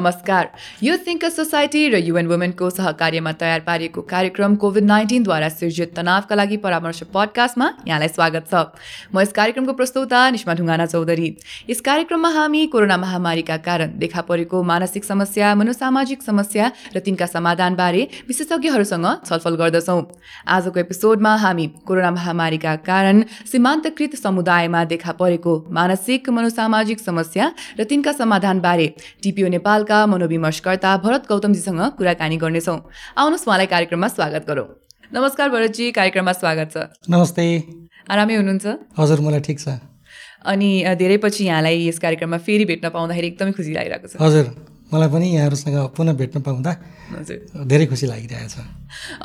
नमस्कार। यो think society र युएन वुमेनको सहकार्यमा तयार पारिएको कार्यक्रम कोभिड नाइन्टिनद्वारा सिर्जित तनावका लागि परामर्श पडकास्टमा यहाँलाई स्वागत छ। म यस कार्यक्रमको प्रस्तुता निष्मा ढुङ्गाना चौधरी। यस कार्यक्रममा हामी कोरोना महामारीका कारण देखा परेको मानसिक समस्या मनोसामाजिक समस्या र तिनका समाधानबारे विशेषज्ञहरूसँग छलफल गर्दछौँ। आजको एपिसोडमा हामी कोरोना महामारीका कारण सीमान्तकृत समुदायमा देखा परेको मानसिक मनोसामाजिक समस्या र तिनका समाधानबारे टिपिओ नेपालका मनोविमर्शकर्ता भरत गौतमजीसँग कुराकानी गर्नेछौँ। आउनुहोस् उहाँलाई कार्यक्रममा स्वागत गरौँ। नमस्कार भरतजी कार्यक्रममा स्वागत छ। नमस्ते। आरामै हुनुहुन्छ? हजुर मलाई ठिक छ। अनि धेरै पछि यहाँलाई यस कार्यक्रममा फेरि भेट्न पाउँदाखेरि एकदमै खुसी लागिरहेको छ। हजुर मलाई पनि यहाँहरूसँग पुनः भेट्न पाउँदा हजुर। धेरै खुसी लागिरहेछ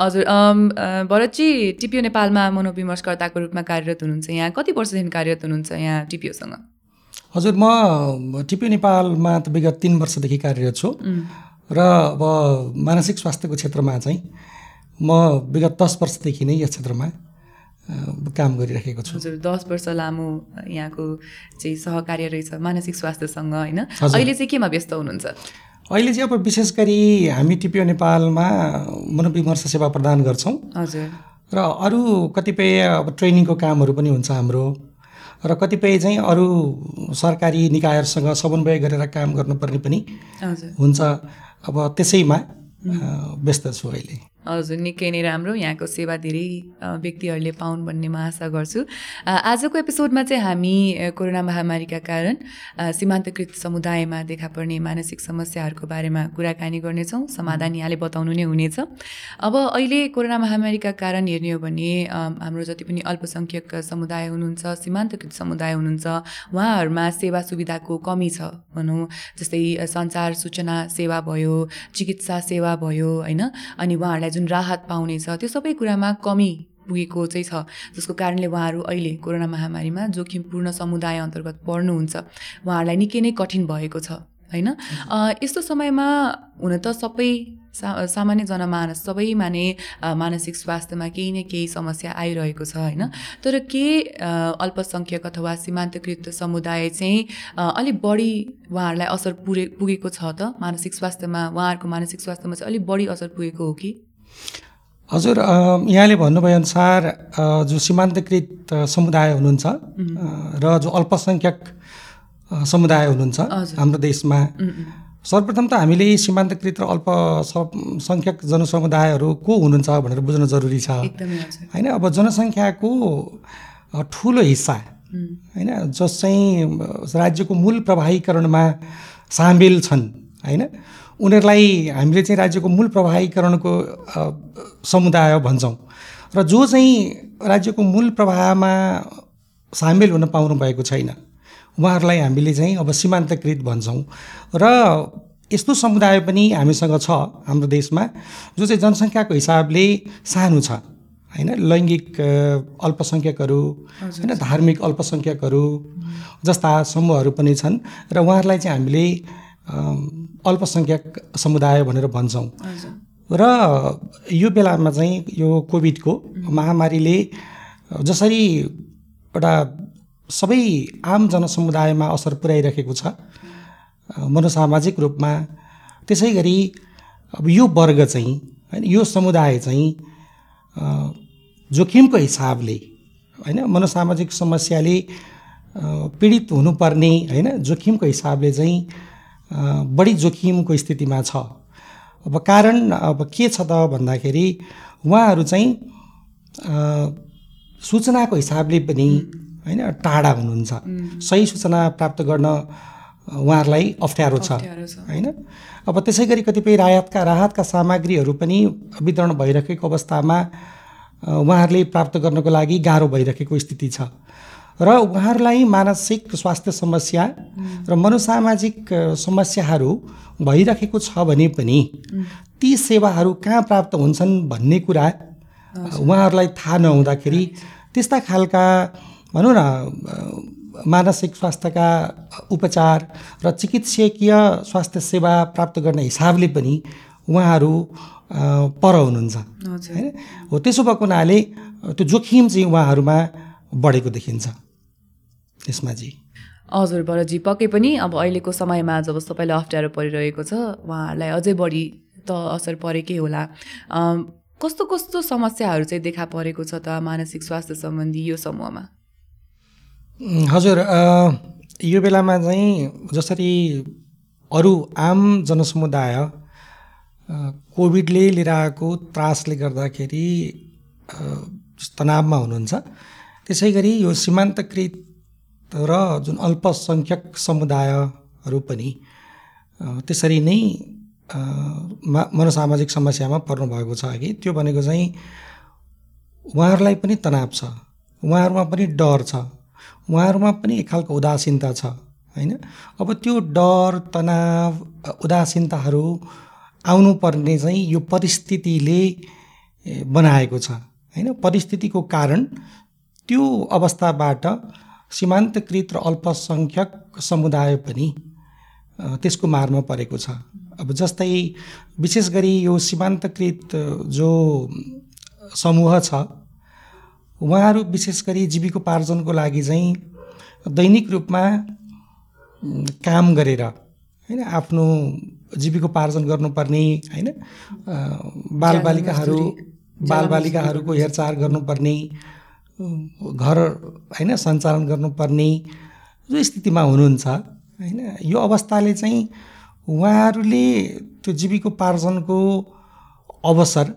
हजुर भरतजी टिपिओ नेपालमा मनोविमर्शकर्ताको रूपमा कार्यरत हुनुहुन्छ यहाँ। कति वर्षदेखि कार्यरत हुनुहुन्छ यहाँ टिपिओसँग हजुर म टिपी नेपालमा त विगत तिन वर्षदेखि कार्यरत छु। र अब मानसिक स्वास्थ्यको क्षेत्रमा चाहिँ म विगत दस वर्षदेखि नै यस क्षेत्रमा काम गरिरहेको छु। हजुर दस वर्ष लामो यहाँको चाहिँ सहकार्य रहेछ मानसिक स्वास्थ्यसँग होइन। अहिले चाहिँ केमा व्यस्त हुनुहुन्छ? अहिले चाहिँ अब विशेष गरी हामी टिपिओ नेपालमा मनोविमर्श सेवा प्रदान गर्छौँ। हजुर। र अरू कतिपय अब ट्रेनिङको कामहरू पनि हुन्छ हाम्रो। र कतिपय चाहिँ अरू सरकारी निकायहरूसँग समन्वय गरेर काम गर्नुपर्ने पनि हुन्छ। अब त्यसैमा व्यस्त छु अहिले। हजुर निकै नै राम्रो यहाँको सेवा धेरै व्यक्तिहरूले पाउन् भन्ने म आशा गर्छु। आजको एपिसोडमा चाहिँ हामी कोरोना महामारीका कारण सीमान्तकृत समुदायमा देखा पर्ने मानसिक समस्याहरूको बारेमा कुराकानी गर्नेछौँ समाधान यहाँले बताउनु नै हुनेछ। अब अहिले कोरोना महामारीका कारण हेर्ने हो भने हाम्रो जति पनि अल्पसङ्ख्यक समुदाय हुनुहुन्छ सीमान्तकृत समुदाय हुनुहुन्छ उहाँहरूमा सेवा सुविधाको कमी छ भनौँ। जस्तै सञ्चार सूचना सेवा भयो चिकित्सा सेवा भयो होइन? अनि उहाँहरूलाई जुन राहत पाउने छ त्यो सबै कुरामा कमी पुगेको चाहिँ छ जसको कारणले उहाँहरू अहिले कोरोना महामारीमा जोखिमपूर्ण समुदाय अन्तर्गत पर्नुहुन्छ। उहाँहरूलाई निकै नै कठिन भएको छ होइन? यस्तो समयमा हुन त सबै सा सामान्य जनमानस सबैमा नै मानसिक स्वास्थ्यमा केही न केही समस्या आइरहेको छ होइन? तर के अल्पसङ्ख्यक अथवा सीमान्तकृत समुदाय चाहिँ अलिक बढी उहाँहरूलाई असर पुरे पुगेको छ त? मानसिक स्वास्थ्यमा उहाँहरूको मानसिक स्वास्थ्यमा चाहिँ अलिक बढी असर पुगेको हो कि? हजुर यहाँले भन्नुभए अनुसार अ, जो सीमान्तकृत समुदाय हुनुहुन्छ र जो अल्पसङ्ख्यक समुदाय हुनुहुन्छ। हाम्रो देशमा सर्वप्रथम त हामीले सीमान्तकृत र अल्प सङ्ख्यक जनसमुदायहरू को हुनुहुन्छ भनेर बुझ्न जरुरी छ। होइन अब जनसङ्ख्याको ठुलो हिस्सा होइन जस चाहिँ राज्यको मूल प्रवाहीकरणमा सामेल छन् होइन उनीहरूलाई हामीले चाहिँ राज्यको मूल प्रवाहीकरणको समुदाय भन्छौँ। र जो चाहिँ राज्यको मूल प्रवाहमा सामेल हुन पाउनु भएको छैन उहाँहरूलाई हामीले चाहिँ अब सीमान्तकृत भन्छौँ। र यस्तो समुदाय पनि हामीसँग छ हाम्रो देशमा जो चाहिँ जनसङ्ख्याको हिसाबले सानो छ। होइन लैङ्गिक अल्पसङ्ख्यकहरू होइन धार्मिक अल्पसङ्ख्यकहरू जस्ता समूहहरू पनि छन्। र उहाँहरूलाई चाहिँ हामीले अल्पसङ्ख्यक समुदाय भनेर भन्छौँ। र यो बेलामा चाहिँ यो कोभिडको महामारीले जसरी एउटा सबै आम जनसमुदायमा असर पुर्याइरहेको छ मनोसामाजिक रूपमा त्यसै गरी अब यो वर्ग चाहिँ होइन यो समुदाय चाहिँ जोखिमको हिसाबले होइन मनोसामाजिक समस्याले पीडित हुनुपर्ने होइन जोखिमको हिसाबले चाहिँ बढी जोखिमको स्थितिमा छ। अब कारण अब के छ त भन्दाखेरि उहाँहरू चाहिँ सूचनाको हिसाबले पनि होइन टाढा हुनुहुन्छ। सही सूचना प्राप्त गर्न उहाँहरूलाई अप्ठ्यारो छ। होइन? अब त्यसै गरी कतिपय राहतका राहतका सामग्रीहरू पनि वितरण भइरहेको अवस्थामा उहाँहरूले प्राप्त गर्नको लागि गाह्रो भइरहेको स्थिति छ। र उहाँहरूलाई मानसिक स्वास्थ्य समस्या र मनोसामाजिक समस्याहरू भइरहेको छ भने पनि ती सेवाहरू कहाँ प्राप्त हुन्छन् भन्ने कुरा उहाँहरूलाई थाहा नहुँदाखेरि त्यस्ता खालका भनौँ न मानसिक स्वास्थ्यका उपचार र चिकित्सकीय स्वास्थ्य सेवा प्राप्त गर्ने हिसाबले पनि उहाँहरू पर हुनुहुन्छ। होइन? हो त्यसो भएको हुनाले त्यो जोखिम चाहिँ उहाँहरूमा बढेको देखिन्छ। यसमा चाहिँ हजुर बरजी पक्कै पनि अब अहिलेको समयमा जब सबैलाई अप्ठ्यारो परिरहेको छ उहाँहरूलाई अझै बढी त असर परेकै होला। कस्तो कस्तो समस्याहरू चाहिँ देखा परेको छ त मानसिक स्वास्थ्य सम्बन्धी यो समूहमा? हजुर यो बेलामा चाहिँ जसरी अरू आम जनसमुदाय कोभिडले लिएर आएको त्रासले गर्दाखेरि तनावमा हुनुहुन्छ। त्यसै गरी यो सीमान्तकृत र जुन अल्पसङ्ख्यक समुदायहरू पनि त्यसरी नै मनोसामाजिक समस्यामा पर्नुभएको छ कि त्यो भनेको चाहिँ उहाँहरूलाई पनि तनाव छ उहाँहरूमा पनि डर छ उहाँहरूमा पनि एक खालको उदासीनता छ होइन? अब त्यो डर तनाव उदासीनताहरू आउनुपर्ने चाहिँ यो परिस्थितिले बनाएको छ होइन? परिस्थितिको कारण त्यो अवस्थाबाट सीमान्तकृत र अल्पसङ्ख्यक समुदाय पनि त्यसको मारमा परेको छ। अब जस्तै विशेष गरी यो सीमान्तकृत जो समूह छ उहाँहरू विशेष गरी जीविकोपार्जनको लागि चाहिँ दैनिक रूपमा काम गरेर होइन आफ्नो जीविकोपार्जन गर्नुपर्ने होइन बालबालिकाहरू बालबालिकाहरूको हेरचाह गर्नुपर्ने घर होइन सञ्चालन गर्नुपर्ने जो स्थितिमा हुनुहुन्छ होइन? यो अवस्थाले चाहिँ उहाँहरूले त्यो जीविकोपार्जनको अवसर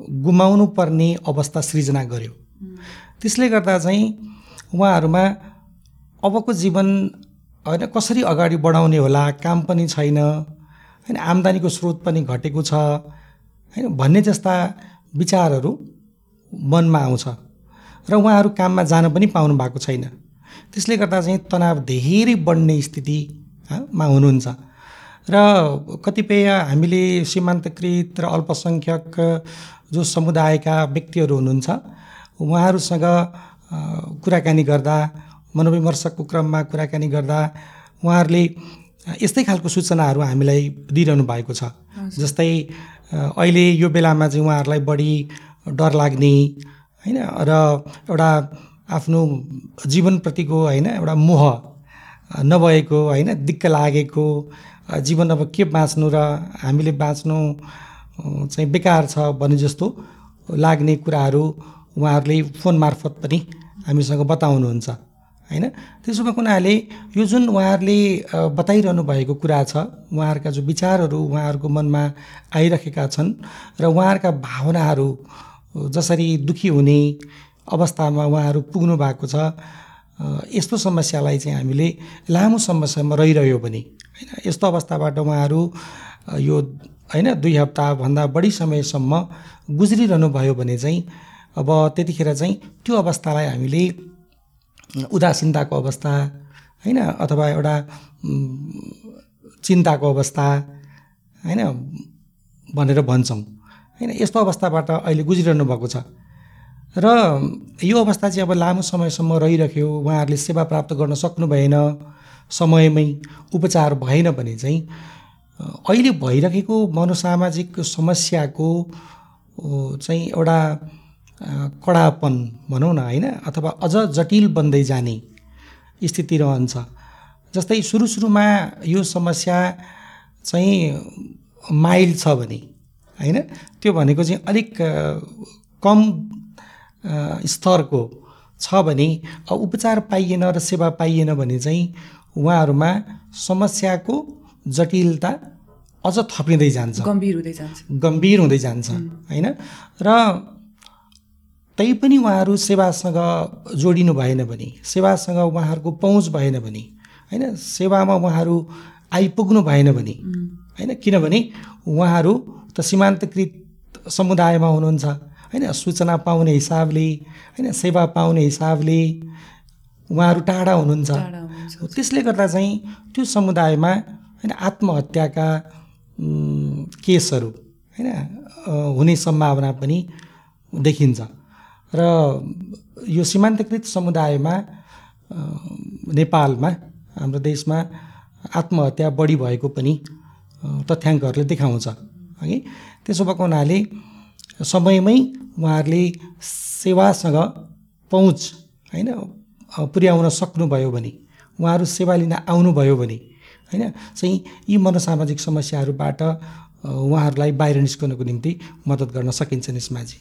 गुमाउनु पर्ने अवस्था सृजना गर्यो। त्यसले गर्दा चाहिँ उहाँहरूमा अबको जीवन होइन कसरी अगाडि बढाउने होला काम पनि छैन होइन? आम्दानीको स्रोत पनि घटेको छ होइन? भन्ने जस्ता विचारहरू मनमा आउँछ। र उहाँहरू काममा जान पनि पाउनु भएको छैन। त्यसले गर्दा चाहिँ तनाव धेरै बढ्ने स्थितिमा हुनुहुन्छ। र कतिपय हामीले सीमान्तकृत र अल्पसङ्ख्यक जो समुदायका व्यक्तिहरू हुनुहुन्छ उहाँहरूसँग कुराकानी गर्दा मनोविमर्शको क्रममा कुराकानी गर्दा उहाँहरूले यस्तै खालको सूचनाहरू हामीलाई दिइरहनु भएको छ। जस्तै अहिले यो बेलामा चाहिँ उहाँहरूलाई बढी डर लाग्ने होइन? र एउटा आफ्नो जीवनप्रतिको होइन एउटा मोह नभएको होइन? दिक्क लागेको जीवन अब के बाँच्नु र हामीले बाँच्नु चाहिँ बेकार छ भने जस्तो लाग्ने कुराहरू उहाँहरूले फोन मार्फत पनि हामीसँग बताउनुहुन्छ होइन? त्यसो भएको हुनाले यो जुन उहाँहरूले बताइरहनु भएको कुरा छ उहाँहरूका जो विचारहरू उहाँहरूको मनमा आइरहेका छन् र उहाँहरूका भावनाहरू जसरी दुखी हुने अवस्थामा उहाँहरू पुग्नु भएको छ यस्तो समस्यालाई चाहिँ हामीले लामो समस्यामा रहिरह्यो भने होइन यस्तो अवस्थाबाट उहाँहरू यो होइन दुई हप्ताभन्दा बढी समयसम्म गुज्रिरहनु भयो भने चाहिँ अब त्यतिखेर चाहिँ त्यो अवस्थालाई हामीले उदासीनताको अवस्था होइन अथवा एउटा चिन्ताको अवस्था होइन भनेर भन्छौँ। होइन यस्तो अवस्थाबाट अहिले गुज्रिरहनु भएको छ। र यो अवस्था चाहिँ अब लामो समयसम्म रहिरह्यो उहाँहरूले सेवा प्राप्त गर्न सक्नु भएन समयमै उपचार भएन भने चाहिँ अहिले भइरहेको मनोसामाजिक समस्याको चाहिँ एउटा कडापन भनौँ न होइन अथवा अझ जटिल बन्दै जाने स्थिति रहन्छ। जस्तै सुरु सुरुमा यो समस्या चाहिँ माइल्ड छ भने होइन? त्यो भनेको चाहिँ अलिक कम स्तरको छ भने उपचार पाइएन र सेवा पाइएन भने चाहिँ उहाँहरूमा समस्याको जटिलता अझ थपिँदै जान्छ। गम्भीर हुँदै जान्छ। गम्भीर हुँदै जान्छ होइन? र तैपनि उहाँहरू सेवासँग जोडिनु भएन भने सेवासँग उहाँहरूको पहुँच भएन भने होइन? सेवामा उहाँहरू आइपुग्नु भएन भने होइन? किनभने उहाँहरू त सीमान्तकृत समुदायमा हुनुहुन्छ। होइन सूचना पाउने हिसाबले होइन सेवा पाउने हिसाबले उहाँहरू टाढा हुनुहुन्छ। त्यसले गर्दा चाहिँ त्यो समुदायमा होइन आत्महत्याका केसहरू होइन हुने सम्भावना पनि देखिन्छ। र यो सीमान्तकृत समुदायमा नेपालमा हाम्रो देशमा आत्महत्या बढी भएको पनि तथ्याङ्कहरूले देखाउँछ। हगि त्यसो भएको हुनाले समयमै उहाँहरूले सेवासँग पहुँच होइन पुर्याउन सक्नुभयो भने उहाँहरू सेवा लिन आउनुभयो भने होइन चाहिँ यी मनोसामाजिक समस्याहरूबाट उहाँहरूलाई बाहिर निस्कनको निम्ति मद्दत गर्न सकिन्छ निस्माजी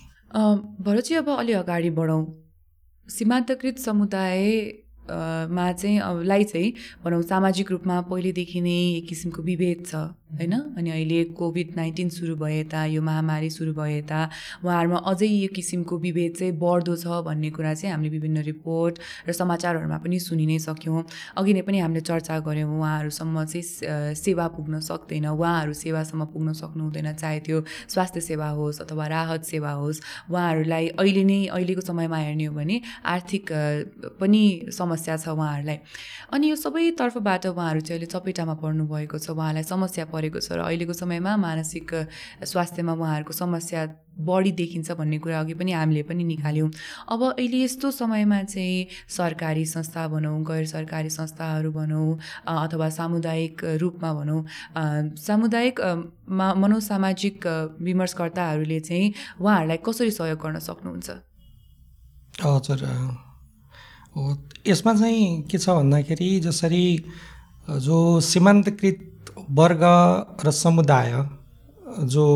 भरतजी अब अलि अगाडि बढौँ। सीमान्तकृत समुदाय मा चाहिँ अब लाई चाहिँ भनौँ सामाजिक रूपमा पहिलेदेखि नै एक किसिमको विभेद छ। होइन? अनि अहिले कोभिड नाइन्टिन सुरु भए यता यो महामारी सुरु भए यता उहाँहरूमा अझै यो किसिमको विभेद चाहिँ बढ्दो छ भन्ने कुरा चाहिँ हामीले विभिन्न रिपोर्ट र समाचारहरूमा पनि सुनि नै सक्यौँ। अघि नै पनि हामीले चर्चा गऱ्यौँ उहाँहरूसम्म चाहिँ सेवा पुग्न सक्दैन उहाँहरू सेवासम्म पुग्न सक्नु हुँदैन चाहे त्यो स्वास्थ्य सेवा होस् अथवा राहत सेवा होस्। उहाँहरूलाई अहिले नै अहिलेको समयमा हेर्ने हो भने आर्थिक पनि समस्या छ उहाँहरूलाई। अनि यो सबै तर्फबाट उहाँहरू चाहिँ अहिले चपेटामा पर्नुभएको छ उहाँलाई समस्या परेको छ र अहिलेको समयमा मानसिक स्वास्थ्यमा उहाँहरूको समस्या बढी देखिन्छ भन्ने कुरा अघि पनि हामीले पनि निकाल्यौँ। अब अहिले यस्तो समयमा चाहिँ सरकारी संस्था भनौँ गैर सरकारी संस्थाहरू भनौँ अथवा सामुदायिक रूपमा भनौँ सामुदायिक मा मनोसामाजिक विमर्शकर्ताहरूले चाहिँ उहाँहरूलाई कसरी सहयोग गर्न सक्नुहुन्छ? हजुर यसमा चाहिँ के छ भन्दाखेरि जसरी जो सीमान्तकृत वर्ग र समुदाय जो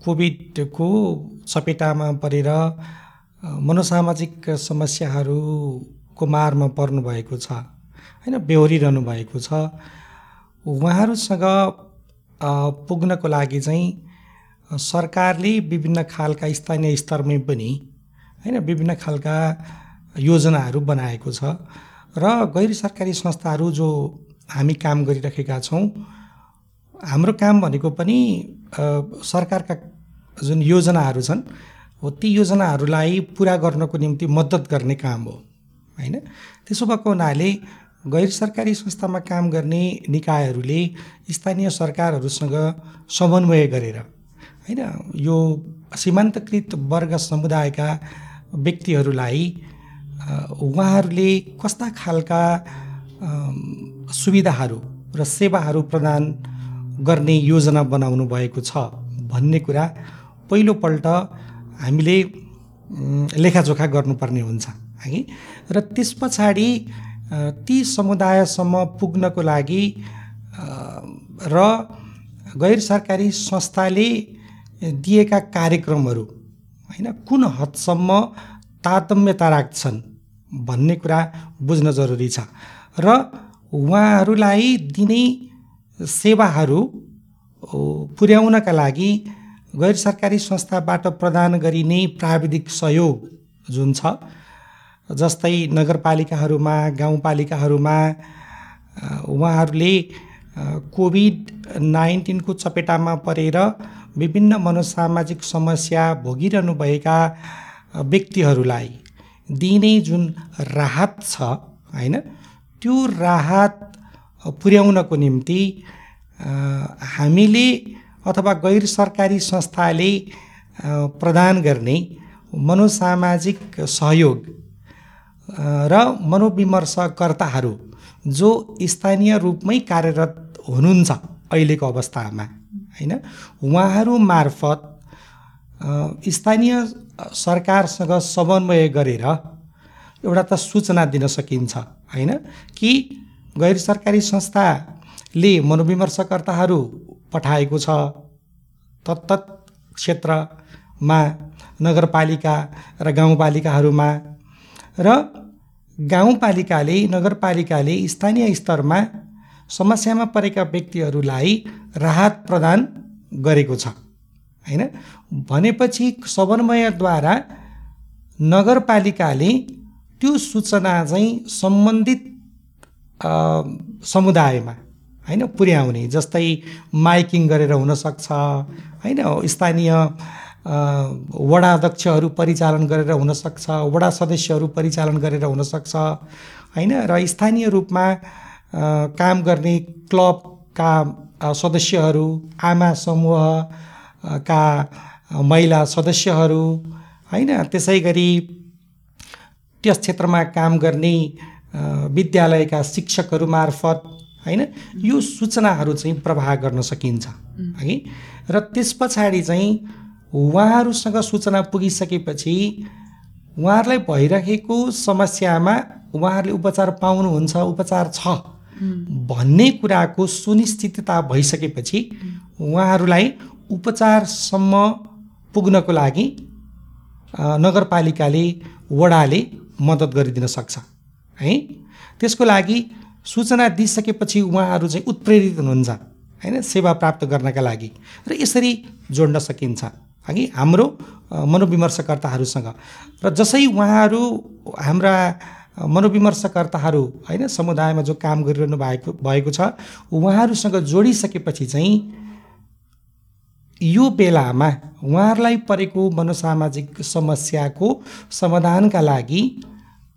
कोभिडको चपेटामा परेर मनोसामाजिक समस्याहरूको मारमा पर्नुभएको छ होइन बेहोरिरहनु भएको छ उहाँहरूसँग पुग्नको लागि चाहिँ सरकारले विभिन्न खालका स्थानीय स्तरमै पनि होइन विभिन्न खालका योजनाहरू बनाएको छ र गैर सरकारी संस्थाहरू जो हामी काम गरिरहेका छौँ। हाम्रो काम भनेको पनि सरकारका जुन योजनाहरू छन् हो ती योजनाहरूलाई पुरा गर्नको निम्ति मद्दत गर्ने काम हो होइन? त्यसो भएको हुनाले गैर सरकारी संस्थामा काम गर्ने निकायहरूले स्थानीय सरकारहरूसँग समन्वय गरेर होइन? यो सीमान्तकृत वर्ग समुदायका व्यक्तिहरूलाई उहाँहरूले कस्ता खालका सुविधाहरू र सेवाहरू प्रदान गर्ने योजना बनाउनु भएको छ भन्ने कुरा पहिलोपल्ट हामीले लेखाजोखा गर्नुपर्ने हुन्छ। है र त्यस पछाडि ती समुदायसम्म पुग्नको लागि र गैर सरकारी संस्थाले दिएका कार्यक्रमहरू होइन कुन हदसम्म तारतम्यता राख्छन् भन्ने कुरा बुझ्न जरुरी छ। र उहाँहरूलाई दिने सेवाहरू पुर्याउनका लागि गैर सरकारी संस्थाबाट प्रदान गरिने प्राविधिक सहयोग जुन छ जस्तै नगरपालिकाहरूमा गाउँपालिकाहरूमा उहाँहरूले कोभिड नाइन्टिनको चपेटामा परेर विभिन्न मनोसामाजिक समस्या भोगिरहनुभएका व्यक्तिहरूलाई दिने जुन राहत छ होइन त्यो राहत पुर्याउनको निम्ति हामीले अथवा गैर सरकारी संस्थाले प्रदान गर्ने मनोसामाजिक सहयोग र मनोविमर्शकर्ताहरू जो स्थानीय रूपमै कार्यरत हुनुहुन्छ अहिलेको अवस्थामा होइन? उहाँहरू मार्फत स्थानीय सरकारसँग समन्वय गरेर एउटा त सूचना दिन सकिन्छ। होइन? कि गैर सरकारी संस्थाले मनोविमर्शकर्ताहरू पठाएको छ? तत्त क्षेत्रमा नगरपालिका र गाउँपालिकाहरूमा र गाउँपालिकाले नगरपालिकाले स्थानीय स्तरमा समस्यामा परेका व्यक्तिहरूलाई राहत प्रदान गरेको छ। होइन? भनेपछि समन्वयद्वारा नगरपालिकाले त्यो सूचना चाहिँ सम्बन्धित समुदायमा होइन पुर्याउने जस्तै माइकिङ गरेर हुनसक्छ होइन स्थानीय वडा अध्यक्षहरू परिचालन गरेर हुनसक्छ वडा सदस्यहरू परिचालन गरेर हुनसक्छ होइन र स्थानीय रूपमा काम गर्ने क्लबका सदस्यहरू आमा समूहका महिला सदस्यहरू होइन त्यसै गरी त्यस क्षेत्रमा काम गर्ने विद्यालयका शिक्षकहरू मार्फत होइन यो सूचनाहरू चाहिँ प्रवाह गर्न सकिन्छ। है र त्यस पछाडि चाहिँ उहाँहरूसँग सूचना पुगिसकेपछि उहाँहरूलाई भइरहेको समस्यामा उहाँहरूले उपचार पाउनुहुन्छ उपचार छ भन्ने कुराको सुनिश्चितता भइसकेपछि उहाँहरूलाई उपचारसम्म पुग्नको लागि नगरपालिकाले वडाले मद्दत गरिदिन सक्छ है? त्यसको लागि सूचना दिइसकेपछि उहाँहरू चाहिँ उत्प्रेरित हुनुहुन्छ होइन? सेवा प्राप्त गर्नका लागि र यसरी जोड्न सकिन्छ। हगि हाम्रो मनोविमर्शकर्ताहरूसँग र जसै उहाँहरू हाम्रा मनोविमर्शकर्ताहरू होइन? समुदायमा जो काम गरिरहनु भएको भएको छ उहाँहरूसँग जोडिसकेपछि चाहिँ यो बेलामा उहाँहरूलाई परेको मनोसामाजिक समस्याको समाधानका लागि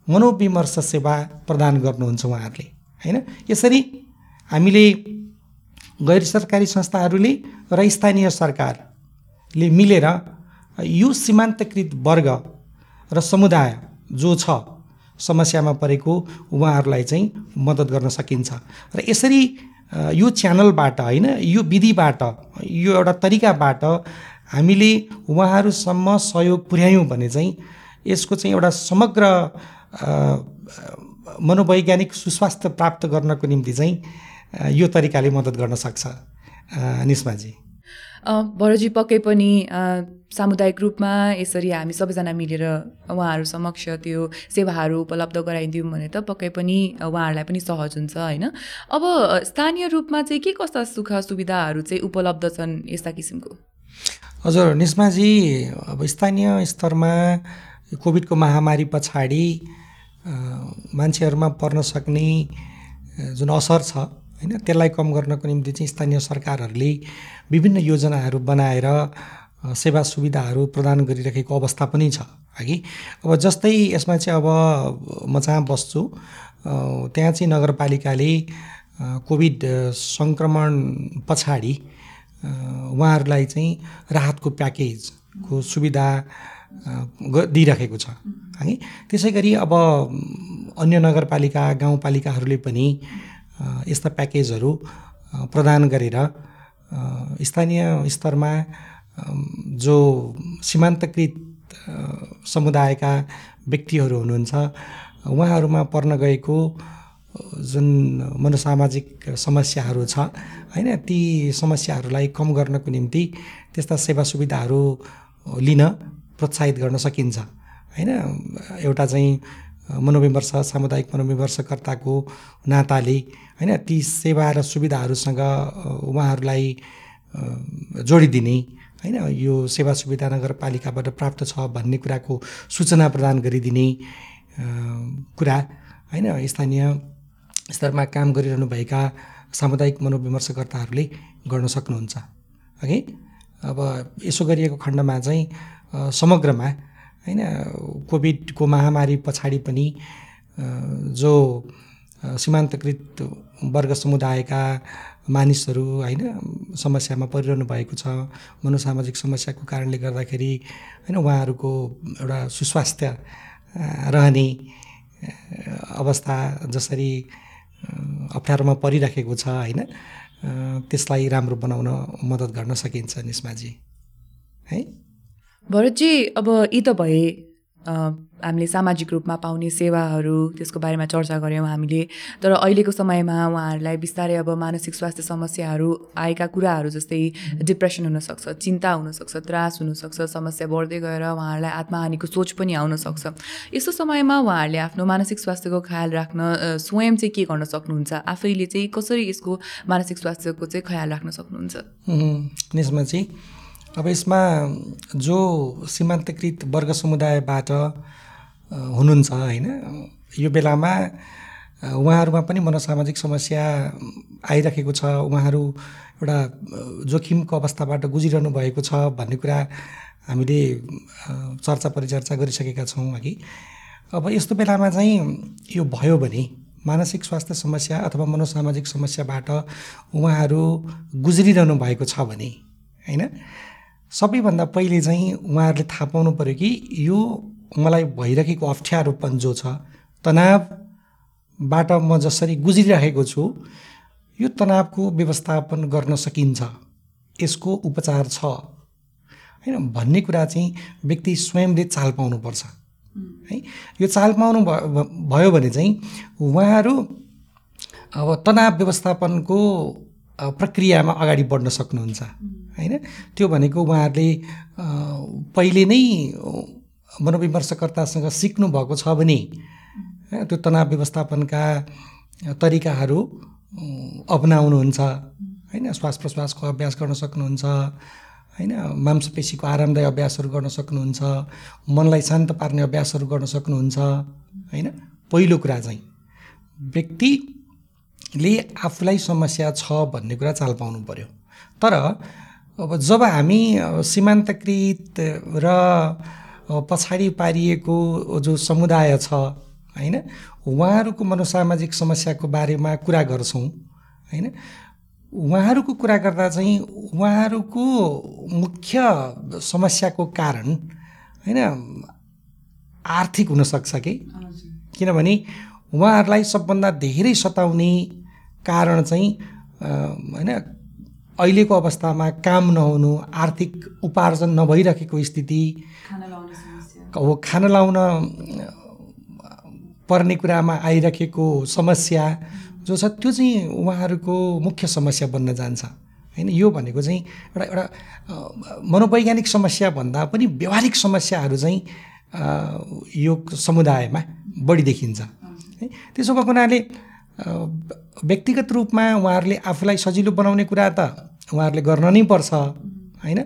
मनोविमर्श सेवा प्रदान गर्नुहुन्छ उहाँहरूले होइन? यसरी हामीले गैर सरकारी संस्थाहरूले र स्थानीय सरकारले मिलेर यो सीमान्तकृत वर्ग र समुदाय जो छ समस्यामा परेको उहाँहरूलाई चाहिँ मद्दत गर्न सकिन्छ। र यसरी यो च्यानलबाट होइन यो विधिबाट यो एउटा तरिकाबाट हामीले उहाँहरूसम्म सहयोग पुर्यायौँ भने चाहिँ यसको चाहिँ एउटा समग्र मनोवैज्ञानिक सुस्वास्थ्य प्राप्त गर्नको निम्ति चाहिँ यो तरिकाले मद्दत गर्न सक्छ। निस्माजी अ, भरतजी पक्कै पनि सामुदायिक रूपमा यसरी हामी सबैजना मिलेर उहाँहरू समक्ष त्यो सेवाहरू उपलब्ध गराइदियौँ भने त पक्कै पनि उहाँहरूलाई पनि सहज हुन्छ होइन? अब स्थानीय रूपमा चाहिँ के कस्ता सुख सुविधाहरू चाहिँ उपलब्ध छन् यस्ता किसिमको? हजुर निस्माजी अब स्थानीय स्तरमा कोभिडको महामारी पछाडि मान्छेहरूमा पर्न सक्ने जुन असर छ होइन त्यसलाई कम गर्नको निम्ति चाहिँ स्थानीय सरकारहरूले विभिन्न योजनाहरू बनाएर सेवा सुविधाहरू प्रदान गरिरहेको अवस्था पनि छ हगि अब जस्तै यसमा चाहिँ अब म जहाँ बस्छु त्यहाँ चाहिँ नगरपालिकाले कोभिड सङ्क्रमण पछाडि उहाँहरूलाई चाहिँ राहतको प्याकेजको सुविधा दिइराखेको छ है त्यसै गरी अब अन्य नगरपालिका गाउँपालिकाहरूले पनि यस्ता प्याकेजहरू प्रदान गरेर स्थानीय स्तरमा जो सीमान्तकृत समुदायका व्यक्तिहरू हुनुहुन्छ उहाँहरूमा पर्न गएको जुन मनोसामाजिक समस्याहरू छ होइन ती समस्याहरूलाई कम गर्नको निम्ति त्यस्ता सेवा सुविधाहरू लिन प्रोत्साहित गर्न सकिन्छ होइन एउटा चाहिँ मनोविमर्श सामुदायिक मनोविमर्शकर्ताको नाताले होइन ती सेवा र सुविधाहरूसँग उहाँहरूलाई जोडिदिने होइन यो सेवा सुविधा नगरपालिकाबाट प्राप्त छ भन्ने कुराको सूचना प्रदान गरिदिने कुरा होइन स्थानीय स्तरमा काम गरिरहनुभएका सामुदायिक मनोविमर्शकर्ताहरूले गर्न सक्नुहुन्छ। हगि अब यसो गरिएको खण्डमा चाहिँ समग्रमा होइन कोभिडको महामारी पछाडि पनि जो सीमान्तकृत वर्ग समुदायका मानिसहरू होइन समस्यामा परिरहनु भएको छ मनोसामाजिक समस्याको कारणले गर्दाखेरि होइन उहाँहरूको एउटा सुस्वास्थ्य रहने अवस्था जसरी अप्ठ्यारोमा परिराखेको छ होइन त्यसलाई राम्रो बनाउन मद्दत गर्न सकिन्छ निस्माजी। है? भरतजी अब यी त भए हामीले सामाजिक रूपमा पाउने सेवाहरू त्यसको बारेमा चर्चा गऱ्यौँ हामीले। तर अहिलेको समयमा उहाँहरूलाई बिस्तारै अब मानसिक स्वास्थ्य समस्याहरू आएका कुराहरू जस्तै डिप्रेसन हुनसक्छ चिन्ता हुनसक्छ त्रास हुनसक्छ समस्या बढ्दै गएर उहाँहरूलाई आत्महानिको सोच पनि आउनसक्छ। यस्तो समयमा उहाँहरूले आफ्नो मानसिक स्वास्थ्यको ख्याल राख्न स्वयं चाहिँ के गर्न सक्नुहुन्छ? आफैले चाहिँ कसरी यसको मानसिक स्वास्थ्यको चाहिँ ख्याल राख्न सक्नुहुन्छ? यसमा चाहिँ अब यसमा जो सीमान्तकृत वर्ग समुदायबाट हुनुहुन्छ होइन यो बेलामा उहाँहरूमा पनि मनोसामाजिक समस्या आइरहेको छ। उहाँहरू एउटा जोखिमको अवस्थाबाट गुजिरहनु भएको छ भन्ने कुरा हामीले चर्चा परिचर्चा गरिसकेका छौँ अघि। अब यस्तो बेलामा चाहिँ यो भयो भने मानसिक स्वास्थ्य समस्या अथवा मनोसामाजिक समस्याबाट उहाँहरू गुज्रिरहनु भएको छ भने होइन सबैभन्दा पहिले चाहिँ उहाँहरूले थाहा पाउनु पऱ्यो कि यो मलाई भइरहेको अप्ठ्यारोपन जो छ तनावबाट म जसरी गुज्रिरहेको छु यो तनावको व्यवस्थापन गर्न सकिन्छ। यसको उपचार छ। होइन भन्ने कुरा चाहिँ व्यक्ति स्वयंले चाल पाउनुपर्छ। है यो चाल पाउनु भयो भने चाहिँ उहाँहरू अब तनाव व्यवस्थापनको प्रक्रियामा अगाडि बढ्न सक्नुहुन्छ। होइन? त्यो भनेको उहाँहरूले पहिले नै मनोविमर्शकर्तासँग सिक्नु भएको छ भने त्यो तनाव व्यवस्थापनका तरिकाहरू अपनाउनुहुन्छ। होइन? श्वास प्रश्वासको अभ्यास गर्न सक्नुहुन्छ। होइन? मांसपेशीको आरामदायी अभ्यासहरू गर्न सक्नुहुन्छ। मनलाई शान्त पार्ने अभ्यासहरू गर्न सक्नुहुन्छ। होइन? पहिलो कुरा चाहिँ व्यक्तिले आफूलाई समस्या छ भन्ने कुरा चाल पाउनु पऱ्यो तर अब जब हामी सीमान्तकृत र पछाडि पारिएको जो समुदाय छ होइन उहाँहरूको मनोसामाजिक समस्याको बारेमा कुरा गर्छौँ होइन उहाँहरूको कुरा गर्दा चाहिँ उहाँहरूको मुख्य समस्याको कारण होइन आर्थिक हुनसक्छ कि? किनभने उहाँहरूलाई सबभन्दा धेरै सताउने कारण चाहिँ होइन अहिलेको अवस्थामा काम नहुनु आर्थिक उपार्जन नभइरहेको स्थिति हो खाना लाउन पर्ने कुरामा आइरहेको समस्या जो छ त्यो चाहिँ उहाँहरूको मुख्य समस्या बन्न जान्छ। होइन यो भनेको चाहिँ एउटा एउटा मनोवैज्ञानिक समस्या भन्दा पनि व्यवहारिक समस्याहरू चाहिँ यो समुदायमा बढी देखिन्छ। है त्यसो भएको हुनाले व्यक्तिगत रूपमा उहाँहरूले आफूलाई सजिलो बनाउने कुरा त उहाँहरूले गर्न नै पर्छ होइन?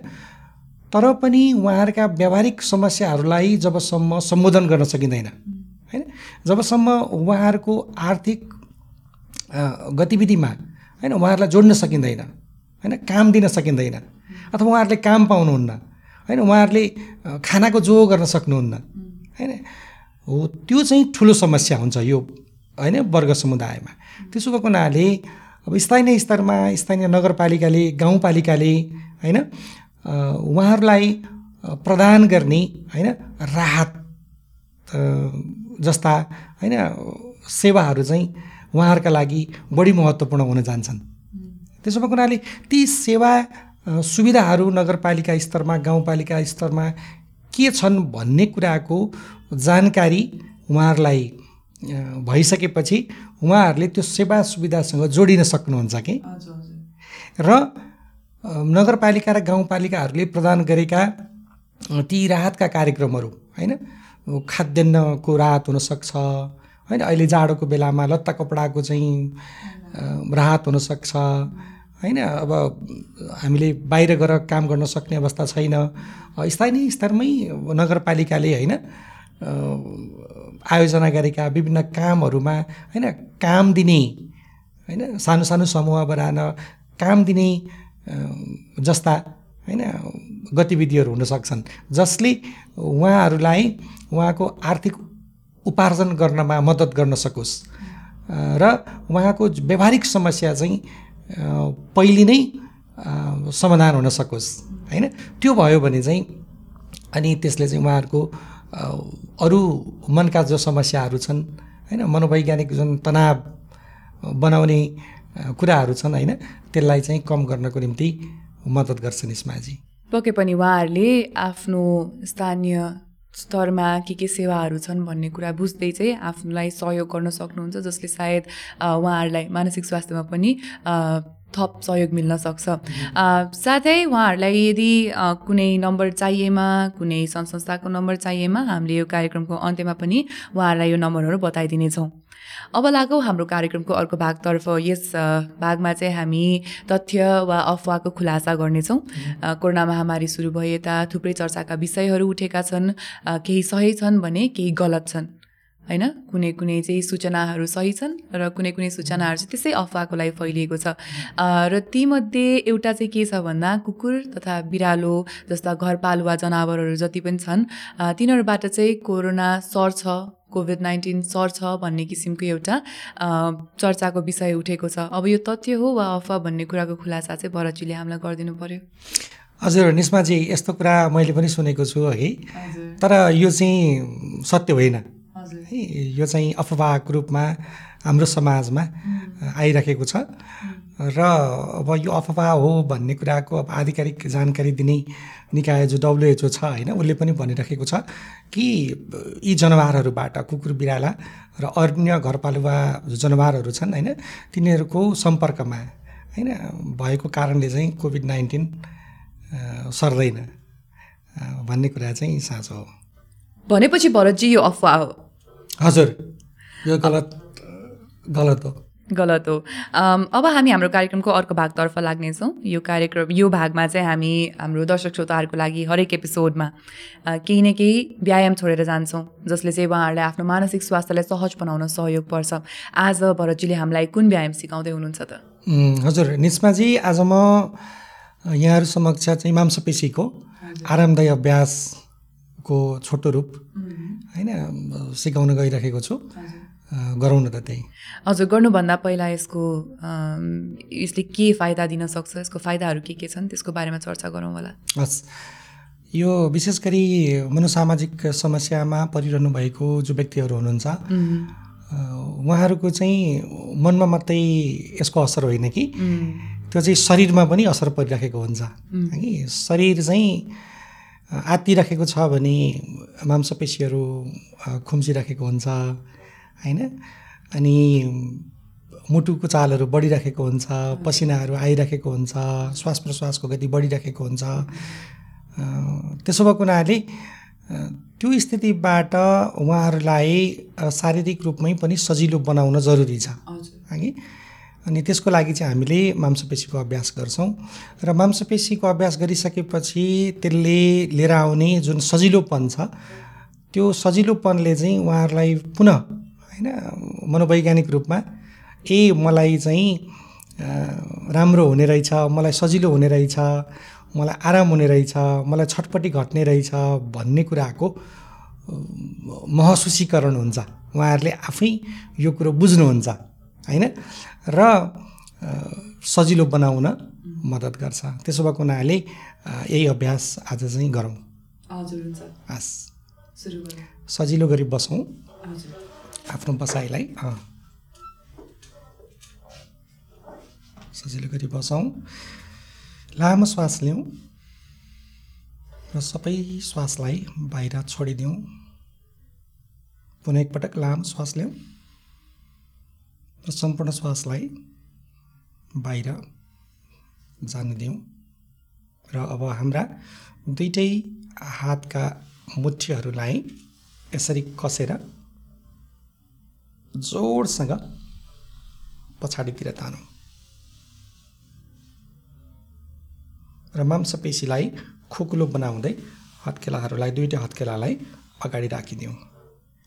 तर पनि उहाँहरूका व्यावहारिक समस्याहरूलाई जबसम्म सम्बोधन गर्न सकिँदैन होइन? जबसम्म उहाँहरूको आर्थिक गतिविधिमा होइन उहाँहरूलाई जोड्न सकिँदैन होइन? काम दिन सकिँदैन अथवा उहाँहरूले काम पाउनुहुन्न होइन? उहाँहरूले खानाको जो गर्न सक्नुहुन्न होइन? हो त्यो चाहिँ ठुलो समस्या हुन्छ यो होइन वर्ग समुदायमा। त्यसो भएको हुनाले अब स्थानीय स्तरमा स्थानीय नगरपालिकाले गाउँपालिकाले होइन उहाँहरूलाई प्रदान गर्ने होइन राहत जस्ता होइन सेवाहरू चाहिँ उहाँहरूका लागि बढी महत्त्वपूर्ण हुन जान्छन्। त्यसो भएको हुनाले ती सेवा सुविधाहरू नगरपालिका स्तरमा गाउँपालिका स्तरमा के छन् भन्ने कुराको जानकारी उहाँहरूलाई भइसकेपछि उहाँहरूले त्यो सेवा सुविधासँग जोडिन सक्नुहुन्छ कि? र नगरपालिका र गाउँपालिकाहरूले प्रदान गरेका ती राहतका कार्यक्रमहरू होइन? खाद्यान्नको राहत हुनसक्छ होइन? अहिले जाडोको बेलामा लत्ता कपडाको चाहिँ राहत हुनसक्छ होइन? अब हामीले बाहिर गएर काम गर्न सक्ने अवस्था छैन। स्थानीय स्तरमै नगरपालिकाले होइन आयोजना गरेका विभिन्न कामहरूमा होइन काम दिने होइन सानो सानो समूह बनाएर काम दिने जस्ता होइन गतिविधिहरू हुन सक्छन् जसले उहाँहरूलाई उहाँको आर्थिक उपार्जन गर्नमा मद्दत गर्न सकोस्। र उहाँको व्यावहारिक समस्या चाहिँ पहिले नै समाधान हुन सकोस्। होइन? त्यो भयो भने चाहिँ अनि त्यसले चाहिँ उहाँहरूको अरू मनका जो समस्याहरू छन् होइन? मनोवैज्ञानिक जुन तनाव बनाउने कुराहरू छन् होइन? त्यसलाई चाहिँ कम गर्नको निम्ति मद्दत गर्छन् इस्माजी पक्कै पनि उहाँहरूले आफ्नो स्थानीय स्तरमा के के सेवाहरू छन् भन्ने कुरा बुझ्दै चाहिँ आफूलाई सहयोग गर्न सक्नुहुन्छ जसले सायद उहाँहरूलाई मानसिक स्वास्थ्यमा पनि थप सहयोग मिल्न सक्छ। साथै उहाँहरूलाई यदि कुनै नम्बर चाहिएमा कुनै सङ्घ संस्थाको नम्बर चाहिएमा हामीले यो कार्यक्रमको अन्त्यमा पनि उहाँहरूलाई यो नम्बरहरू बताइदिनेछौँ। अब लागौँ हाम्रो कार्यक्रमको अर्को भागतर्फ यस भागमा चाहिँ हामी तथ्य वा अफवाहको खुलासा गर्नेछौँ। कोरोना महामारी सुरु भए यता थुप्रै चर्चाका विषयहरू उठेका छन्। केही सही छन् भने केही गलत छन्। होइन? कुनै कुनै चाहिँ सूचनाहरू सही छन् र कुनै कुनै सूचनाहरू चाहिँ त्यसै अफवाहको लागि फैलिएको छ। अ, र तीमध्ये एउटा चाहिँ के छ भन्दा कुकुर तथा बिरालो जस्ता घरपालुवा जनावरहरू जति पनि छन् तिनीहरूबाट चाहिँ कोरोना सर्छ कोभिड नाइन्टिन सर्छ भन्ने किसिमको एउटा अ, चर्चाको विषय उठेको छ। अब यो तथ्य हो वा अफवाह भन्ने कुराको खुलासा चाहिँ भरतजीले हामीलाई गरिदिनु पर्यो। हजुर निस्माजी यस्तो कुरा मैले पनि सुनेको छु है। तर यो चाहिँ सत्य होइन। है यो चाहिँ अफवाहको रूपमा हाम्रो समाजमा आइरहेको छ। र अब यो अफवाह हो भन्ने कुराको अब आधिकारिक जानकारी दिने निकाय जो डब्लुएचओ छ होइन उसले पनि भनिराखेको छ कि यी जनावरहरूबाट कुकुर बिराला र अन्य घरपालुवा जनावरहरू छन् होइन तिनीहरूको सम्पर्कमा होइन भएको कारणले चाहिँ कोभिड नाइन्टिन सर्दैन भन्ने कुरा चाहिँ साँचो हो। भनेपछि भरतजी यो अफवाह हो हजुर यो गलत गलत हो। गलत हो। अब हामी हाम्रो कार्यक्रमको अर्को भागतर्फ लाग्नेछौँ। यो कार्यक्रम यो भागमा चाहिँ हामी हाम्रो दर्शक श्रोताहरूको लागि हरेक एपिसोडमा केही न केही व्यायाम छोडेर जान्छौँ जसले चाहिँ उहाँहरूलाई आफ्नो मानसिक स्वास्थ्यलाई सहज बनाउन सहयोग पर्छ। आज भरतजीले हामीलाई कुन व्यायाम सिकाउँदै हुनुहुन्छ त? हजुर निस्माजी आज म यहाँहरू समक्ष चाहिँ मांसपेशीको आरामदायी अभ्यासको छोटो रूप होइन सिकाउन गइरहेको छु। अ, गरौँ न त त्यही। हजुर गर्नुभन्दा पहिला यसको यसले के फाइदा दिन सक्छ यसको फाइदाहरू के के छन् त्यसको बारेमा चर्चा गरौँ होला। हस्। यो विशेष गरी मनोसामाजिक समस्यामा परिरहनु भएको जो व्यक्तिहरू हुनुहुन्छ उहाँहरूको चाहिँ मनमा मात्रै यसको असर होइन कि? त्यो चाहिँ शरीरमा पनि असर परिराखेको हुन्छ। कि? शरीर चाहिँ आत्तिराखेको छ भने मांसपेशीहरू अ, खुम्चिराखेको हुन्छ होइन? अनि मुटुको चालहरू बढिराखेको हुन्छ पसिनाहरू आइराखेको हुन्छ श्वास प्रश्वासको गति बढिराखेको हुन्छ। त्यसो भएको हुनाले त्यो स्थितिबाट उहाँहरूलाई शारीरिक रूपमै पनि सजिलो बनाउन जरुरी छ। हगि अनि त्यसको लागि चाहिँ हामीले मांसपेशीको अभ्यास गर्छौँ। र मांसपेशीको अभ्यास गरिसकेपछि त्यसले लिएर आउने जुन सजिलोपन छ त्यो सजिलोपनले चाहिँ उहाँहरूलाई पुनः होइन मनोवैज्ञानिक रूपमा ए मलाई चाहिँ राम्रो हुने रहेछ मलाई सजिलो हुने रहेछ मलाई आराम हुने रहेछ मलाई छटपट्टि घट्ने रहेछ भन्ने कुराको महसुसीकरण हुन्छ। उहाँहरूले आफै यो कुरो बुझ्नुहुन्छ होइन? र सजिलो बनाउन मद्दत गर्छ। त्यसो भएको हुनाले यही अभ्यास आज चाहिँ गरौँ। हस्। सजिलो गरी बसौँ। आफ्नो बसाइलाई। सजिलो गरी बसौँ लामो श्वास लिउँ र सबै श्वासलाई बाहिर छोडिदिउँ। पुनः एकपटक लामो श्वास लिउँ। र सम्पूर्ण श्वासलाई बाहिर जान दिउँ। र अब हाम्रा दुइटै हातका मुठीहरूलाई यसरी कसेर जोडसँग पछाडितिर तानौँ। र मांसपेशीलाई खोकुलो बनाउँदै हत्केलाहरूलाई दुईवटा हत्केलालाई अगाडि राखिदिउँ।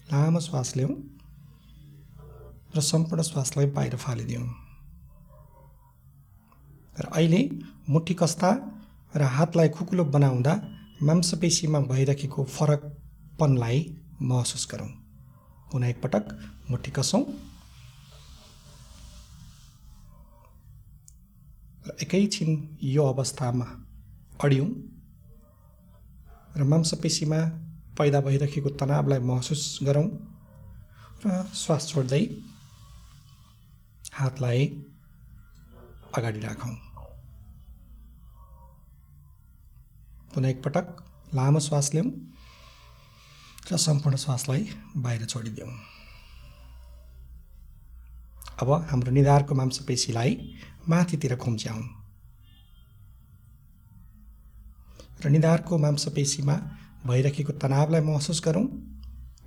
लामो श्वास लिउँ। र सम्पूर्ण श्वासलाई बाहिर फालिदिउँ। र अहिले मुठी कस्ता र हातलाई खुकुलो बनाउँदा मांसपेशीमा भइरहेको फरकपनलाई महसुस गरौँ। पुनः एकपटक मुठी कसौँ। र एकैछिन यो अवस्थामा अडियौँ र मांसपेशीमा पैदा भइरहेको तनावलाई महसुस गरौँ र श्वास छोड्दै हातलाई अगाडि राखौँ। पुनः एकपटक लामो श्वास लिउँ र सम्पूर्ण श्वासलाई बाहिर छोडिदिउँ अब हाम्रो निधारको मांसपेशीलाई माथितिर खुम्च्याउँ। र निधारको मांसपेशीमा भइरहेको तनावलाई महसुस गरौँ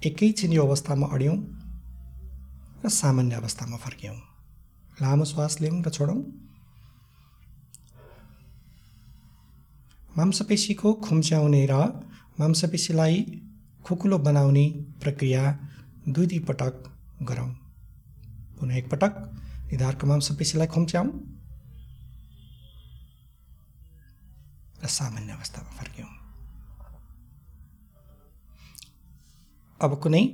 एकैछिन यो अवस्थामा अड्यौँ र सामान्य अवस्थामा फर्क्यौँ। लामो श्वास लिउँ र छोडौँ। मांसपेशीको खुम्च्याउने र मांसपेशीलाई खुकुलो बनाउने प्रक्रिया दुई दुई पटक गरौँ। पुनः एकपटक निधारको मांसपेशीलाई खुम्च्याउँ र सामान्य अवस्थामा फर्क्यौँ। अब कुनै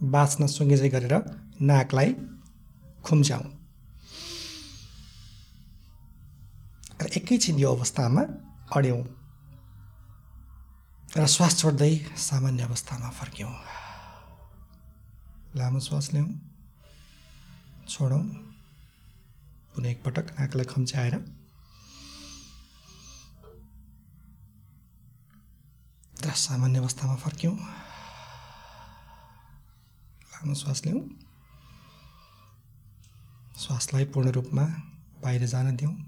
बाँच्न सुँगेजै गरेर नाकलाई खुम्च्याउँ। एकैछिन यो अवस्थामा अड्यौँ र श्वास छोड्दै सामान्य अवस्थामा फर्क्यौँ। लामो श्वास लिउँ छोडौँ पुनः एकपटक नाकलाई खम्च्याएर। र सामान्य अवस्थामा फर्क्यौँ। लामो श्वास लिउँ श्वासलाई पूर्ण रूपमा बाहिर जान दिउँ।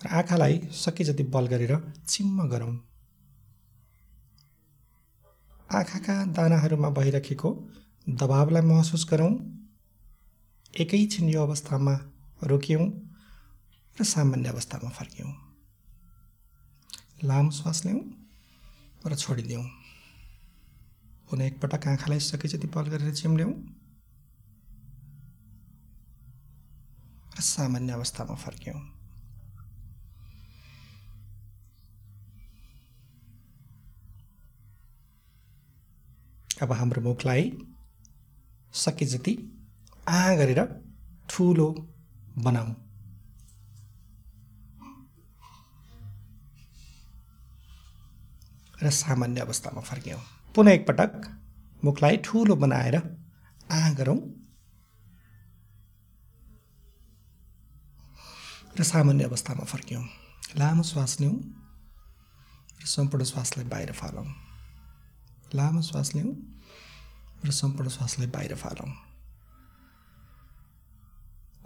र आँखालाई सके जति बल गरेर चिम्म गरौँ। आँखाका दानाहरूमा भइराखेको दबावलाई महसुस गरौँ। एकैछिन यो अवस्थामा रोक्यौँ र सामान्य अवस्थामा फर्क्यौँ। लामो श्वास लिउँ र छोडिदिउँ पुनः एकपटक आँखालाई सके जति बल गरेर चिम्ल्याउँ र सामान्य अवस्थामा फर्क्यौँ। अब हाम्रो मुखलाई सके जति आ गरेर ठुलो बनाऊ। र सामान्य अवस्थामा फर्क्यौँ। पुनः एकपटक मुखलाई ठुलो बनाएर आ गरौँ। र सामान्य अवस्थामा फर्क्यौँ। लामो श्वास लिउँ। र सम्पूर्ण श्वासलाई बाहिर फालौँ। लामो श्वास लिउँ र सम्पूर्ण श्वासलाई बाहिर फालौँ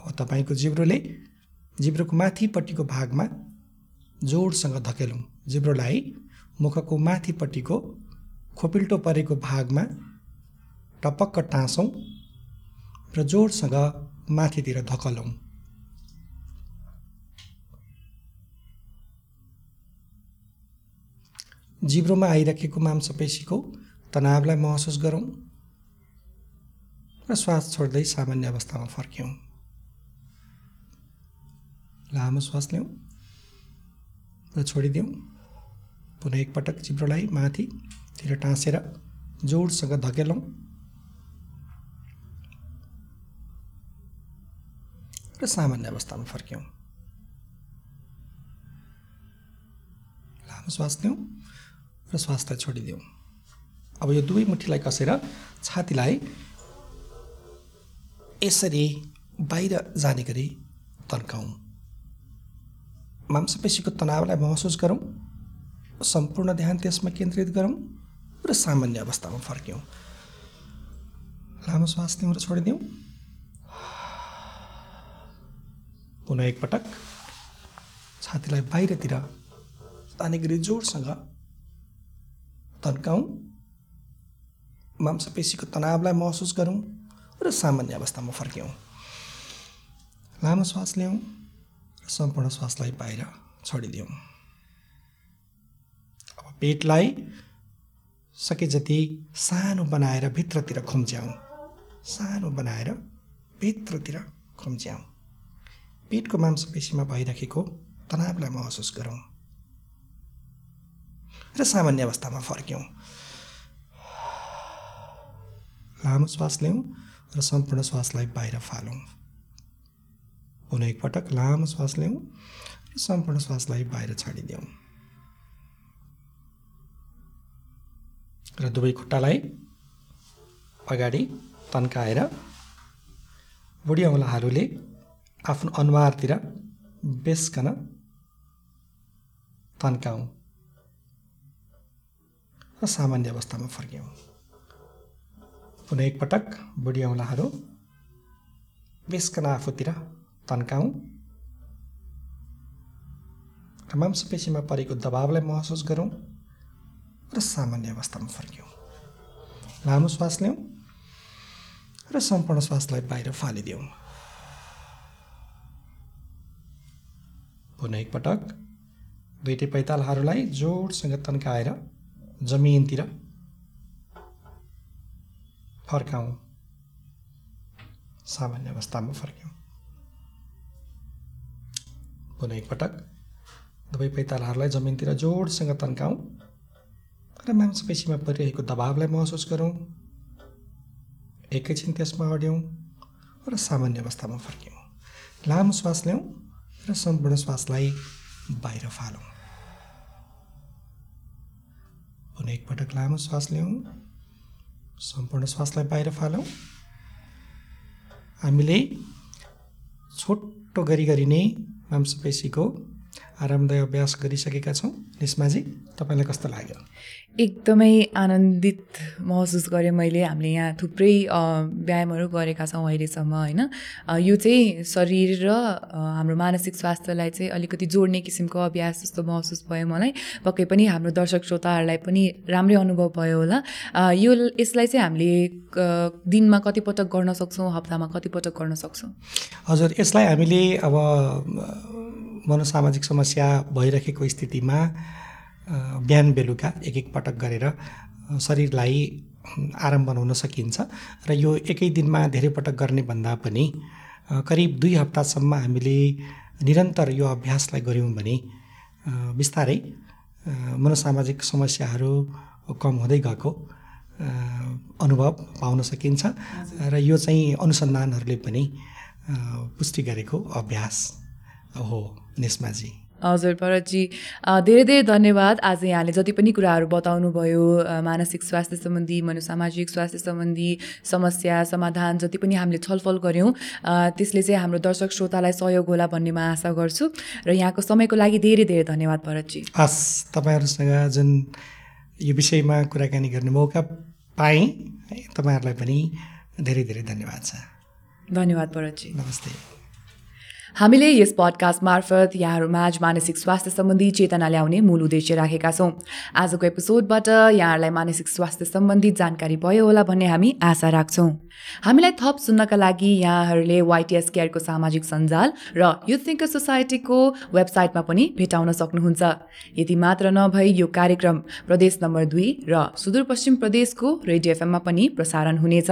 अब तपाईँको जिब्रोले जिब्रोको माथिपट्टिको भागमा जोडसँग धकेलौँ। जिब्रोलाई मुखको माथिपट्टिको खोपिल्टो परेको भागमा टपक्क टाँसौँ र जोडसँग माथितिर धकलौँ। जिब्रोमा आइराखेको मांसपेशीको तनावलाई महसुस गरौँ र श्वास छोड्दै सामान्य अवस्थामा फर्क्यौँ। लामो श्वास लिउँ र छोडिदिउँ। पुनः एकपटक जिब्रोलाई माथितिर टाँसेर जोडसँग धकेलौँ। र सामान्य अवस्थामा फर्क्यौँ। लामो श्वास लिउँ र श्वासलाई छोडिदिउँ। अब यो दुवै मुठीलाई कसेर छातीलाई यसरी बाहिर जाने गरी तन्काउँ। मांसपेशीको तनावलाई महसुस गरौँ सम्पूर्ण ध्यान त्यसमा केन्द्रित गरौँ र सामान्य अवस्थामा फर्क्यौँ। लामो श्वास लिउँ र छोडिदिउँ। पुनः एकपटक छातीलाई बाहिरतिर ताने गरी जोडसँग तन्काउँ। मांसपेशीको तनावलाई महसुस गरौँ र सामान्य अवस्थामा फर्क्यौँ। लामो श्वास लिउँ र सम्पूर्ण श्वासलाई बाहिर छोडिदिउँ। अब पेटलाई सके जति सानो बनाएर भित्रतिर खुम्च्याउँ। सानो बनाएर भित्रतिर खुम्च्याउँ। पेटको मांसपेशीमा भइराखेको तनावलाई महसुस गरौँ। र सामान्य अवस्थामा फर्क्यौँ। लामो श्वास लिउँ र सम्पूर्ण श्वासलाई बाहिर फालौँ। पुनः एकपटक लामो श्वास लिउँ र सम्पूर्ण श्वासलाई बाहिर छाडिदिउँ। र दुवै खुट्टालाई अगाडि तन्काएर बुढी औँलाहरूले आफ्नो अनुहारतिर बेसकन तन्काउँ। र सामान्य अवस्थामा फर्क्यौँ। पुनः एकपटक बुढी औँलाहरू बेसकन आफूतिर तन्काउँ। र मांसपेशीमा परेको दबावलाई महसुस गरौँ र सामान्य अवस्थामा फर्क्यौँ। लामो श्वास लिउँ र सम्पूर्ण श्वासलाई बाहिर फालिदिउँ। पुनः एकपटक दुइटै पैतालहरूलाई जोडसँग तन्काएर जमिनतिर फर्काउँ सामान्य अवस्थामा फर्क्यौँ पुनः एकपटक दुवै पैतालाहरूलाई जमिनतिर जोडसँग तन्काउँ र मांसपेशीमा परिरहेको दबावलाई महसुस गरौँ एकैछिन त्यसमा अड्यौँ र सामान्य अवस्थामा फर्क्यौँ लामो श्वास लिउँ र सम्पूर्ण श्वासलाई बाहिर फालौँ। पुनः एकपटक लामो श्वास लिउँ सम्पूर्ण श्वासलाई बाहिर फालौँ। हामीले छोटो गरी गरी नै मांसपेशीको आरामदायक अभ्यास गरिसकेका छौँ। निस्माजी तपाईँलाई कस्तो लाग्यो? एकदमै आनन्दित महसुस गरेँ मैले। हामीले यहाँ थुप्रै व्यायामहरू गरेका छौँ अहिलेसम्म होइन? यो चाहिँ शरीर र हाम्रो मानसिक स्वास्थ्यलाई चाहिँ अलिकति जोड्ने किसिमको अभ्यास जस्तो महसुस भयो मलाई। पक्कै पनि हाम्रो दर्शक श्रोताहरूलाई पनि राम्रै अनुभव भयो होला। यो यसलाई चाहिँ हामीले दिनमा कतिपटक गर्न सक्छौँ हप्तामा कतिपटक गर्न सक्छौँ? हजुर यसलाई हामीले अब मनोसामाजिक समस्या भइरहेको स्थितिमा बिहान बेलुका एक एक पटक गरेर शरीरलाई आराम बनाउन सकिन्छ र यो एकै दिनमा धेरै पटक गर्ने भन्दा पनि करिब दुई हप्तासम्म हामीले निरन्तर यो अभ्यासलाई गऱ्यौँ भने बिस्तारै मनोसामाजिक समस्याहरू कम हुँदै गएको अनुभव पाउन सकिन्छ र यो चाहिँ अनुसन्धानहरूले पनि पुष्टि गरेको अभ्यास हो। निस्माजी। हजुर भरतजी धेरै धेरै धन्यवाद। आज यहाँले जति पनि कुराहरू बताउनु भयो अ, मानसिक स्वास्थ्य सम्बन्धी मनोसामाजिक स्वास्थ्य सम्बन्धी समस्या समाधान जति पनि हामीले छलफल गऱ्यौँ त्यसले चाहिँ हाम्रो दर्शक श्रोतालाई सहयोग होला भन्ने म आशा गर्छु। र यहाँको समयको लागि धेरै धेरै धन्यवाद भरतजी हस् तपाईँहरूसँग जुन यो विषयमा कुराकानी गर्ने मौका पाएँ तपाईँहरूलाई पनि धेरै धेरै धन्यवाद छ। धन्यवाद भरतजी नमस्ते। हामीले यस पडकास्ट मार्फत यहाँहरूमाझ मानसिक स्वास्थ्य सम्बन्धी चेतना ल्याउने मूल उद्देश्य राखेका छौँ। आजको एपिसोडबाट यहाँहरूलाई मानसिक स्वास्थ्य सम्बन्धी जानकारी भयो होला भन्ने हामी आशा राख्छौँ। हामीलाई थप सुन्नका लागि यहाँहरूले वाइटिएस केयरको सामाजिक सञ्जाल र युथ थिङ्कर सोसाइटीको वेबसाइटमा पनि भेटाउन सक्नुहुन्छ। यति मात्र नभई यो कार्यक्रम प्रदेश नम्बर दुई र सुदूरपश्चिम प्रदेशको रेडियो एफएममा पनि प्रसारण हुनेछ।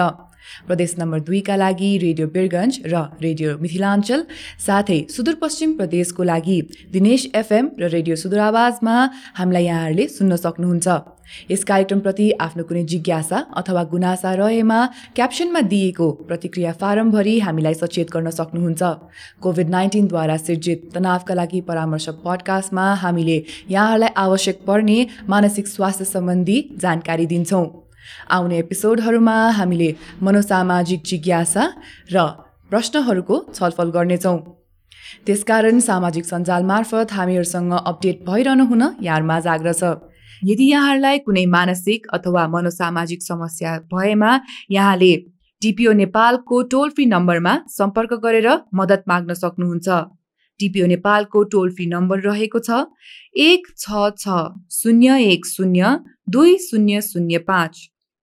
प्रदेश नम्बर दुईका लागि रेडियो बिरगन्ज र रेडियो मिथिलाञ्चल साथै सुदूरपश्चिम प्रदेशको लागि दिनेश एफएम र रेडियो सुदूर आवाजमा हामीलाई यहाँहरूले सुन्न सक्नुहुन्छ। यस कार्यक्रमप्रति आफ्नो कुनै जिज्ञासा अथवा गुनासा रहेमा क्याप्सनमा दिएको प्रतिक्रिया फारमभरि हामीलाई सचेत गर्न सक्नुहुन्छ। कोभिड नाइन्टिनद्वारा सिर्जित तनावका लागि परामर्श पडकास्टमा हामीले यहाँहरूलाई आवश्यक पर्ने मानसिक स्वास्थ्य सम्बन्धी जानकारी दिन्छौँ। आउने एपिसोडहरूमा हामीले मनोसामाजिक जिज्ञासा र प्रश्नहरूको छलफल गर्नेछौँ। त्यसकारण सामाजिक सञ्जाल मार्फत हामीहरूसँग अपडेट भइरहनु हुन यहाँहरूमा आग्रह छ। यदि यहाँहरूलाई कुनै मानसिक अथवा मनोसामाजिक समस्या भएमा यहाँले टिपिओ नेपालको टोल फ्री नम्बरमा सम्पर्क गरेर मद्दत माग्न सक्नुहुन्छ। टिपिओ नेपालको टोल फ्री नम्बर रहेको छ एक छ छ शून्य एक शून्य दुई शून्य शून्य पाँच।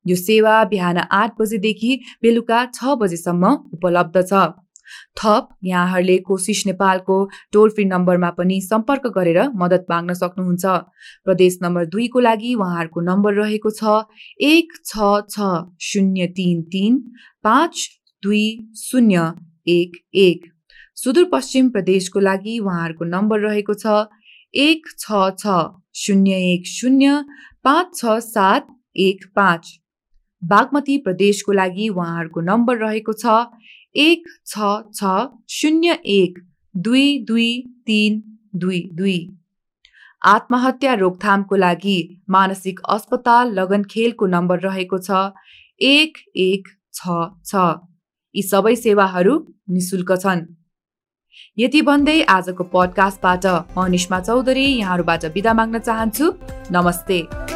यो सेवा बिहान आठ बजेदेखि बेलुका छ बजेसम्म उपलब्ध छ। थप यहाँहरूले कोसिस नेपालको टोल फ्री नम्बरमा पनि सम्पर्क गरेर मद्दत माग्न सक्नुहुन्छ। प्रदेश नम्बर दुईको लागि उहाँहरूको नम्बर रहेको छ एक छ छ शून्य तिन तिन पाँच दुई शून्य एक एक। सुदूरपश्चिम प्रदेशको लागि उहाँहरूको नम्बर रहेको छ एक छ छ शून्य एक शून्य पाँच छ सात एक पाँच। बागमती प्रदेशको लागि उहाँहरूको नम्बर रहेको छ एक छ छ शून्य एक दुई दुई तिन दुई दुई। आत्महत्या रोकथामको लागि मानसिक अस्पताल लगनखेलको नम्बर रहेको छ। एक एक छ छ। यी सबै सेवाहरू निशुल्क छन्। यति भन्दै आजको पडकास्टबाट म निष्मा चौधरी यहाँहरूबाट बिदा माग्न चाहन्छु। नमस्ते।